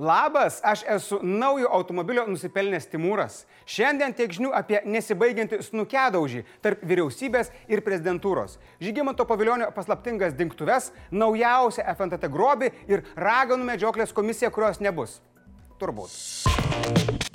Labas, aš esu naujo automobilio nusipelnęs Timūras. Šiandien tiek žinių apie nesibaigiantį snukedaužį tarp vyriausybės ir prezidentūros. Žygimanto paviljonio paslaptingas dinktuves, naujausią FNTT grobį ir raganų medžioklės komisiją, kurios nebus. Turbūt.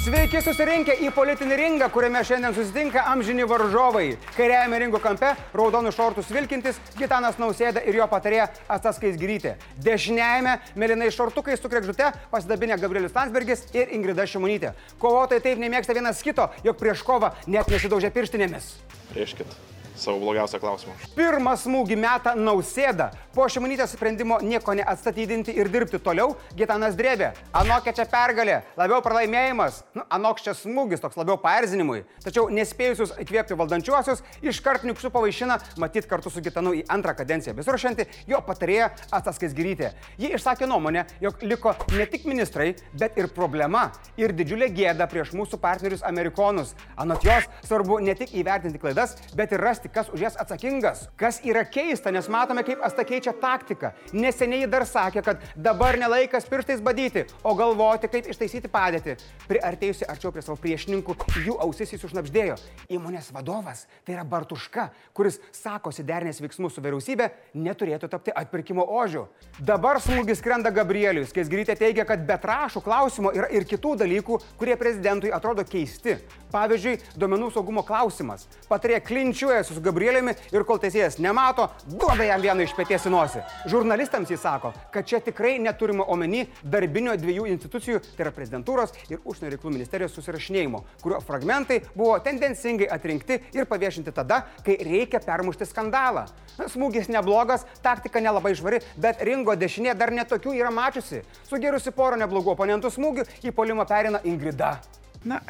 Sveiki susirinkę į politinį ringą, kuriame šiandien susitinka amžini varžovai. Kairiajame ringo kampe raudonų šortus vilkintis Gitanas Nausėda ir jo patarėja Atsakais Grytė. Dešiniajame mėlynai šortukai su krekžute pasidabinę Gabrielius Landsbergis ir Ingrida Šimonytė. Kovotojai taip nemėgsta vienas kito, jog prieš kovą net nesidaužė pirštinėmis. Rieškit savo blogiausią klausimą. Pirmą smūgį metą nausėda. Po šimonytės sprendimo nieko neatstatydinti ir dirbti toliau, Gitanas drėbė. Anokia čia pergalė, labiau pralaimėjimas. Nu, anoks čia smūgis, toks labiau paerzinimui. Tačiau nespėjusius įkvėpti valdančiuosius, iškart niukštų pavaišina, matyt kartu su Gitanu į antrą kadenciją besiruošianti jo patarėja Atsaskais Grytė. Ji išsakė nuomonę, jog liko ne tik ministrai, bet ir problema ir didžiulė gėda prieš mūsų partnerius amerikonus. Anot jos svarbu ne tik įvertinti klaidas, bet ir rasti kas už jas atsakingas. Kas yra keista, nes matome, kaip Asta keičia taktiką. Neseniai dar sakė, kad dabar nelaikas pirštais badyti, o galvoti, kaip ištaisyti padėtį. Priartėjusi arčiau prie savo priešininkų, jų ausis jis užnapždėjo. Įmonės vadovas, tai yra Bartuška, kuris sakosi dernės veiksmus su vyriausybė, neturėtų tapti atpirkimo ožiu. Dabar smūgis krenta Gabrielius, kai Grytė teigia, kad be trašų klausimo yra ir kitų dalykų, kurie prezidentui atrodo keisti. Pavyzdžiui, duomenų saugumo klausimas. Patarė klinčiuojasi su Gabrieliumi ir kol teisėjas nemato, duoda jam vieną iš pėties į nosį. Žurnalistams jis sako, kad čia tikrai neturima omeny darbinio dviejų institucijų, tai yra prezidentūros ir užsienio reikalų ministerijos susirašinėjimo, kurio fragmentai buvo tendencingai atrinkti ir paviešinti tada, kai reikia permušti skandalą. Smūgis neblogas, taktika nelabai žvari, bet ringo dešinė dar netokių yra mačiusi. Sugėrusi porą neblogų oponentų smūgių, į polimą perina Ingrida. Na,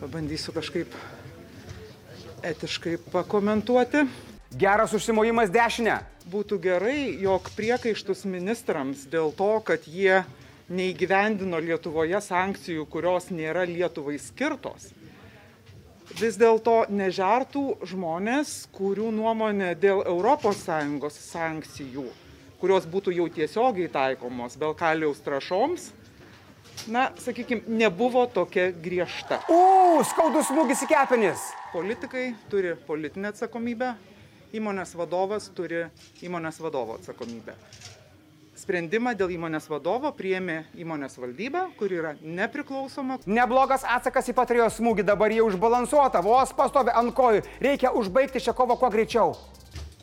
pabandysiu kažkaip etiškai pakomentuoti. Geras užsimojimas dešinę. Būtų gerai, jog priekaištus ministrams dėl to, kad jie neįgyvendino Lietuvoje sankcijų, kurios nėra Lietuvai skirtos, vis dėlto nežertų žmonės, kurių nuomonė dėl ES sankcijų, kurios būtų jau tiesiogiai taikomos Belkaliaus trašoms, na, sakykime, nebuvo tokia griežta. U, skaudus smūgis į kepenis. Politikai turi politinę atsakomybę, įmonės vadovas turi įmonės vadovo atsakomybę. Sprendimą dėl įmonės vadovo priėmė įmonės valdyba, kuri yra nepriklausoma. Neblogas atsakas į patrios smūgį dabar jau užbalansuota, vos pastovi ant kojų. Reikia užbaigti šią kovą kuo greičiau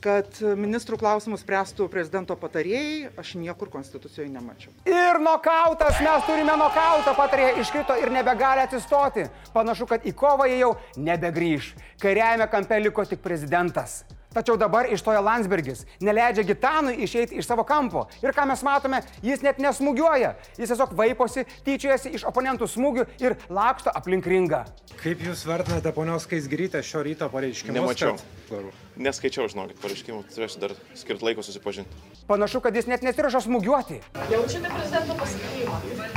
kad ministrų klausimus spręstų prezidento patarėjai, aš niekur konstitucijoje nemačiau. Ir nokautas, mes turime nokautą, patarėja iškrito ir nebegali atsistoti. Panašu, kad į kovą jie jau nebegrįž. Kairiajame kampe liko tik prezidentas. Tačiau dabar ištoja Landsbergis, neleidžia Gitanui išeiti iš savo kampo. Ir ką mes matome, jis net nesmūgiuoja. Jis tiesiog vaiposi, tyčiojasi iš oponentų smūgių ir laksto aplink ringą. Kaip Jūs vertinate ponios Kaisgrytę šio ryto pareiškimus? Nemačiau. Kad... Neskaičiau, žinokit, pareiškimų, turėsiu dar skirti laiko susipažinti. Panašu, kad jis net nesiruošia smūgiuoti. Jaučiate prezidento pasitikėjimą?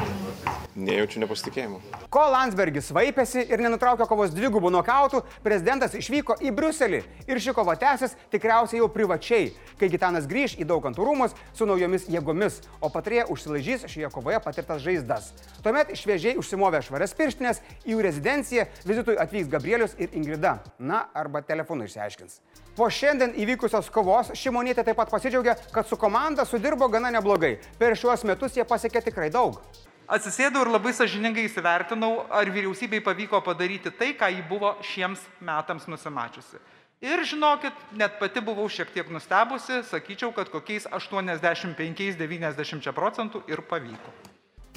Nejaučiu nepasitikėjimo. Kol Landsbergis vaipėsi ir nenutraukė kovos dvigubų nokautų, prezidentas išvyko į Briuselį ir ši kova tęsis tikriausiai jau privačiai, kai Gitanas grįž į daugantų rūmus su naujomis jėgomis, o patrėje užsilažys šioje kovoje patirtas žaizdas. Tuomet šviežiai užsimovė švarias pirštinės, į jų rezidenciją vizitui atvyks Gabrielius ir Ingrida. Na, arba telefonu išsiaiškins. Po šiandien įvykusios kovos Šimonytė taip pat pasidžiaugė, kad su komanda sudirbo gana neblogai. Per šiuos metus jie pasiekė tikrai daug. Atsisėdau ir labai sažiningai įsivertinau, ar vyriausybei pavyko padaryti tai, ką jį buvo šiems metams nusimačiusi. Ir žinokit, net pati buvau šiek tiek nustebusi, sakyčiau, kad kokiais 85-90 procentų ir pavyko.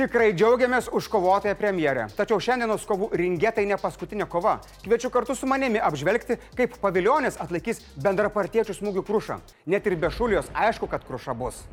Tikrai džiaugiamės už kovotoją premjerę. Tačiau šiandienos kovų ringė tai ne paskutinė kova. Kviečiu kartu su manimi apžvelgti, kaip paviljonis atlaikys bendrapartiečių smūgių krušą. Net ir be šulijos aišku, kad kruša bus.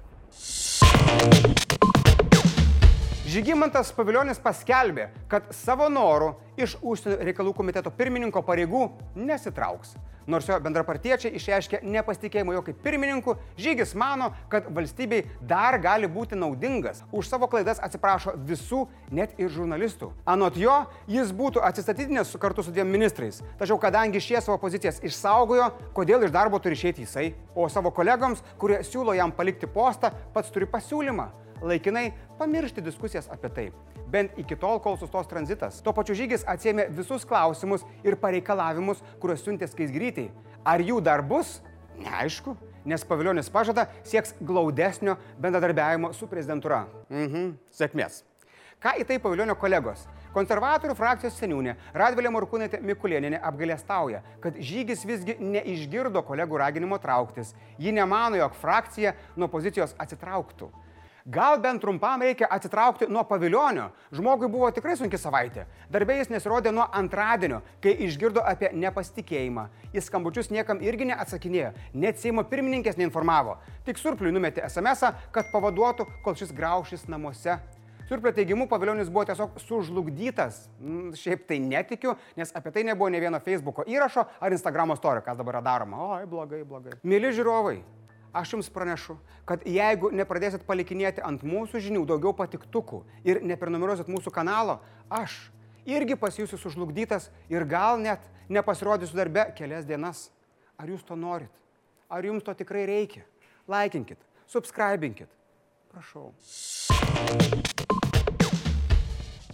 Žygimantas Paviljonis paskelbė, kad savo norų iš užsienio reikalų komiteto pirmininko pareigų nesitrauks. Nors jo bendrapartiečiai išreiškė nepasitikėjimą jo kaip pirmininku, Žygis mano, kad valstybei dar gali būti naudingas. Už savo klaidas atsiprašo visų, net ir žurnalistų. Anot jo, jis būtų atsistatydinęs kartu su dviem ministrais. Tačiau kadangi šie savo pozicijas išsaugojo, kodėl iš darbo turi išėti jisai, o savo kolegoms, kurie siūlo jam palikti postą, pats turi pasiūlymą laikinai pamiršti diskusijas apie tai. Bent iki tol, kol sustos tranzitas. Tuo pačiu žygis atsėmė visus klausimus ir pareikalavimus, kuriuos siuntė skaisgrytai. Ar jų dar bus? Neaišku, nes paviljonis pažada sieks glaudesnio bendradarbiavimo su prezidentūra. Mhm, sėkmės. Ką į tai paviljonio kolegos? Konservatorių frakcijos seniūnė Radvilė Morkūnaitė Mikulėninė apgailestauja, kad žygis visgi neišgirdo kolegų raginimo trauktis. Ji nemano, jog frakcija nuo pozicijos atsitrauktų. Gal bent trumpam reikia atsitraukti nuo paviljonio. Žmogui buvo tikrai sunki savaitė. Darbė jis nesirodė nuo antradienio, kai išgirdo apie nepasitikėjimą. Į skambučius niekam irgi neatsakinėjo, net Seimo pirmininkės neinformavo. Tik surpliui numetė SMS, kad pavaduotų, kol šis graušis namuose. Surplio teigimu, paviljonis buvo tiesiog sužlugdytas. Mm, šiaip tai netikiu, nes apie tai nebuvo ne vieno Facebook'o įrašo ar Instagramo storio, kas dabar yra daroma. Oi, blogai, blogai. Mėly žiūrovai, aš jums pranešu, kad jeigu nepradėsit palikinėti ant mūsų žinių daugiau patiktukų ir neprenumeruosit mūsų kanalo, aš irgi pasijusiu sužlugdytas ir gal net nepasirodysiu darbe kelias dienas. Ar jūs to norit? Ar jums to tikrai reikia? Laikinkit, subscribinkit. Prašau.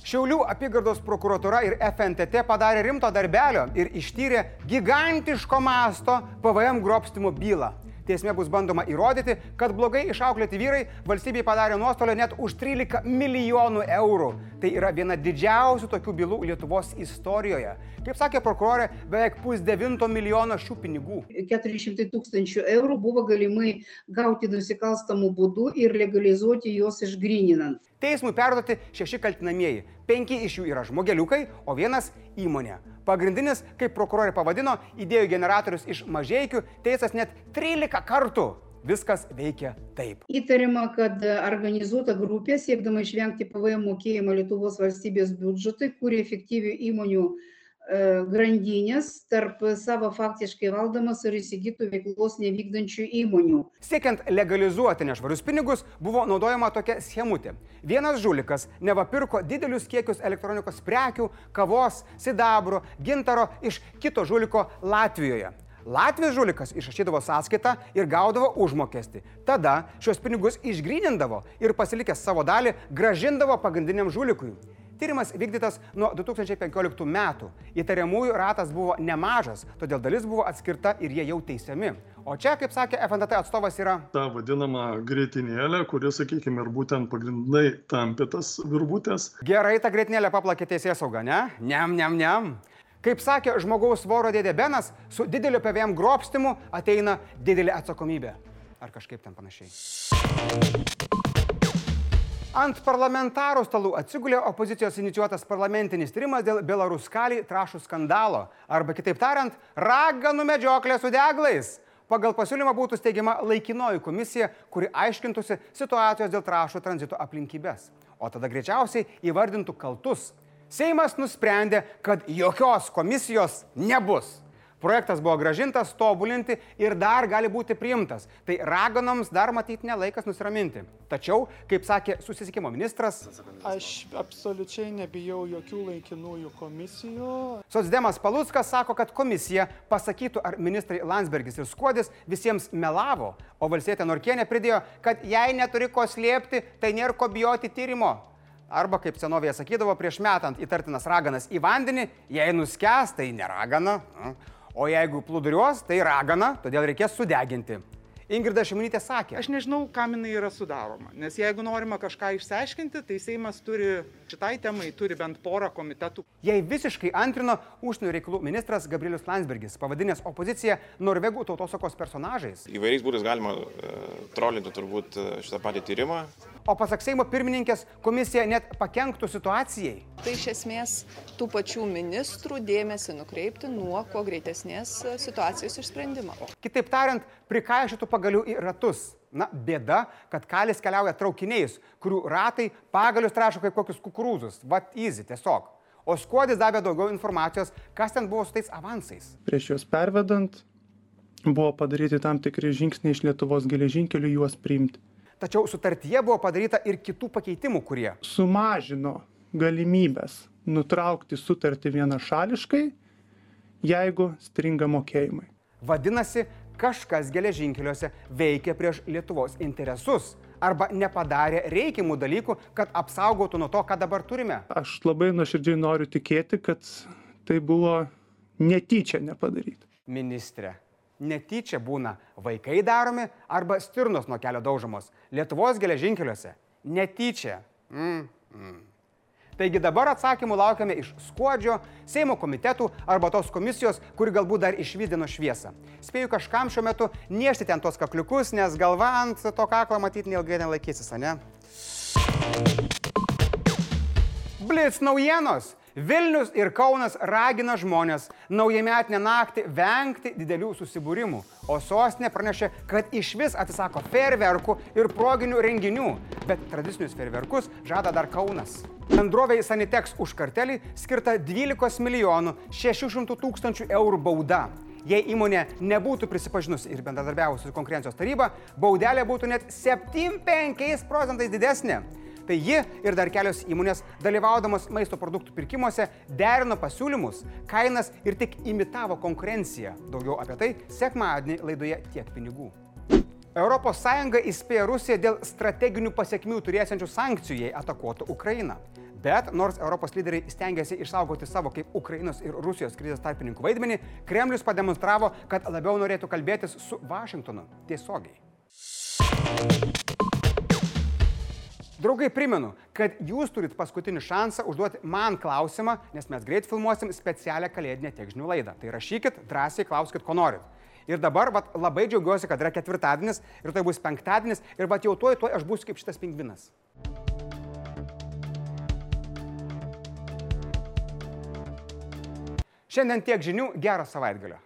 Šiaulių apygardos prokuratura ir FNTT padarė rimto darbelio ir ištyrė gigantiško masto PVM grobstimo bylą. Teisme bus bandoma įrodyti, kad blogai išauklėti vyrai valstybei padarė nuostolio net už 13 milijonų eurų. Tai yra viena didžiausių tokių bylų Lietuvos istorijoje. Kaip sakė prokurorė, beveik pusdevinto milijono šių pinigų. 400 tūkstančių eurų buvo galimai gauti nusikalstamų būdų ir legalizuoti juos išgrininant. Teismui perduoti šeši kaltinamieji. Penki iš jų yra žmogeliukai, o vienas įmonė. Pagrindinis, kaip prokurorė pavadino, idėjų generatorius iš mažiekių, teisas net 13 kartų. Viskas veikia taip. Įtariama, kad organizuota grupė, siekdama išvengti PVM mokėjimo Lietuvos valstybės biudžetui, kūrė efektyvių įmonių grandinės tarp savo faktiškai valdomas ir įsigytų veiklos nevykdančių įmonių. Siekiant legalizuoti nešvarius pinigus, buvo naudojama tokia schemutė. Vienas žulikas nevapirko didelius kiekius elektronikos prekių, kavos, sidabro, gintaro iš kito žuliko Latvijoje. Latvijos žulikas išrašydavo sąskaitą ir gaudavo užmokestį. Tada šios pinigus išgrynindavo ir pasilikęs savo dalį gražindavo pagrindiniam žulikui. Tyrimas vykdytas nuo 2015 metų. Įtariamųjų ratas buvo nemažas, todėl dalis buvo atskirta ir jie jau teisiami. O čia, kaip sakė FNT atstovas, yra tą vadinamą greitinėlę, kuri, sakykime, ir būtent pagrindinai tampė tas virbutės. gerai ta greitinėlė paplakė teisės sauga, ne? Niam, niam, niam. Kaip sakė žmogaus svoro dėdė Benas, su dideliu PVM grobstimu ateina didelė atsakomybė. Ar kažkaip ten panašiai. Ant parlamentarų stalų atsigulė opozicijos inicijuotas parlamentinis tyrimas dėl Belaruskali trašų skandalo. Arba kitaip tariant, raganų medžioklė su deglais. Pagal pasiūlymą būtų steigiama laikinoji komisija, kuri aiškintųsi situacijos dėl trašų tranzito aplinkybės. O tada greičiausiai įvardintų kaltus. Seimas nusprendė, kad jokios komisijos nebus. Projektas buvo gražintas, tobulinti ir dar gali būti priimtas. Tai raganoms dar matyti nelaikas nusiraminti. Tačiau, kaip sakė susisiekimo ministras, Aš absoliučiai nebijau jokių laikinųjų komisijų. Socdemas Paluckas sako, kad komisija pasakytų, ar ministrai Landsbergis ir Skuodis visiems melavo, o Valsėtė Norkienė pridėjo, kad jei neturi ko slėpti, tai nėra ko bijoti tyrimo. Arba, kaip senovėje sakydavo, prieš metant įtartinas raganas į vandenį, jei nuskęs, tai neragana, o jeigu plūduriuos, tai ragana, todėl reikės sudeginti. Ingrida Šimonytė sakė, Aš nežinau, kam jinai yra sudaroma, nes jeigu norima kažką išsiaiškinti, tai Seimas turi, šitai temai turi bent porą komitetų. Jei visiškai antrino užsienio reikalų ministras Gabrielius Landsbergis, pavadinęs opoziciją Norvegų tautosakos personažais. Įvairiais būdais galima e, trolinti turbūt e, šitą patį tyrimą. O pasak Seimo pirmininkės, komisija net pakenktų situacijai. Tai iš esmės tų pačių ministrų dėmesį nukreipti nuo kuo greitesnės e, situacijos išsprendimo. Kitaip tariant, prikaišytų pagalių į ratus. Na, bėda, kad kalis keliauja traukiniais, kurių ratai pagalius trašo kaip kokius kukurūzus. Vat easy tiesiog. O skuodis davė daugiau informacijos, kas ten buvo su tais avansais. Prieš juos pervedant buvo padaryti tam tikri žingsniai iš Lietuvos geležinkelių juos priimti. Tačiau sutartyje buvo padaryta ir kitų pakeitimų, kurie Sumažino galimybės nutraukti sutartį vienašališkai, jeigu stringa mokėjimai. vadinasi, kažkas geležinkeliuose veikia prieš Lietuvos interesus arba nepadarė reikiamų dalykų, kad apsaugotų nuo to, ką dabar turime. Aš labai nuoširdžiai noriu tikėti, kad tai buvo netyčia nepadaryta. Ministrė, netyčia būna vaikai daromi arba stirnos nuo kelio daužomos. Lietuvos geležinkeliuose netyčia. Mm, mm. Taigi dabar atsakymų laukiame iš skuodžio, Seimo komitetų arba tos komisijos, kuri galbūt dar išvydino šviesą. Spėju kažkam šiuo metu niešti ten tos kakliukus, nes galva ant to kaklo matyti neilgai nelaikysis, ne? Blitz naujienos. Vilnius ir Kaunas ragina žmonės naujametinę naktį vengti didelių susibūrimų, o sostinė pranešė, kad iš vis atsisako ferverkų ir proginių renginių, bet tradicinius ferverkus žada dar Kaunas. Bendroviai Sanitex už kartelį skirta 12 milijonų 600 tūkstančių eurų bauda. Jei įmonė nebūtų prisipažinusi ir bendradarbiavusi su konkurencijos taryba, baudelė būtų net 7-5 procentais didesnė. Tai ji ir dar kelios įmonės, dalyvaudamos maisto produktų pirkimuose, derino pasiūlymus, kainas ir tik imitavo konkurenciją. Daugiau apie tai sekmadienį laidoje tiek pinigų. ES įspėja Rusiją dėl strateginių pasiekmių turėsiančių sankcijų, jei atakuotų Ukrainą. Bet nors Europos lyderiai stengiasi išsaugoti savo kaip Ukrainos ir Rusijos krizės tarpininkų vaidmenį, Kremlius pademonstravo, kad labiau norėtų kalbėtis su Vašingtonu tiesiogiai. Draugai, primenu, kad jūs turit paskutinį šansą užduoti man klausimą, nes mes greit filmuosim specialią kalėdinę tiek žinių laidą. Tai rašykit, drąsiai klauskit, ko norit. Ir dabar vat, labai džiaugiuosi, kad yra ketvirtadienis ir tai bus penktadienis ir vat, jau tuoj, tuoj aš būsiu kaip šitas pingvinas. Šiandien tiek žinių, gero savaitgalio.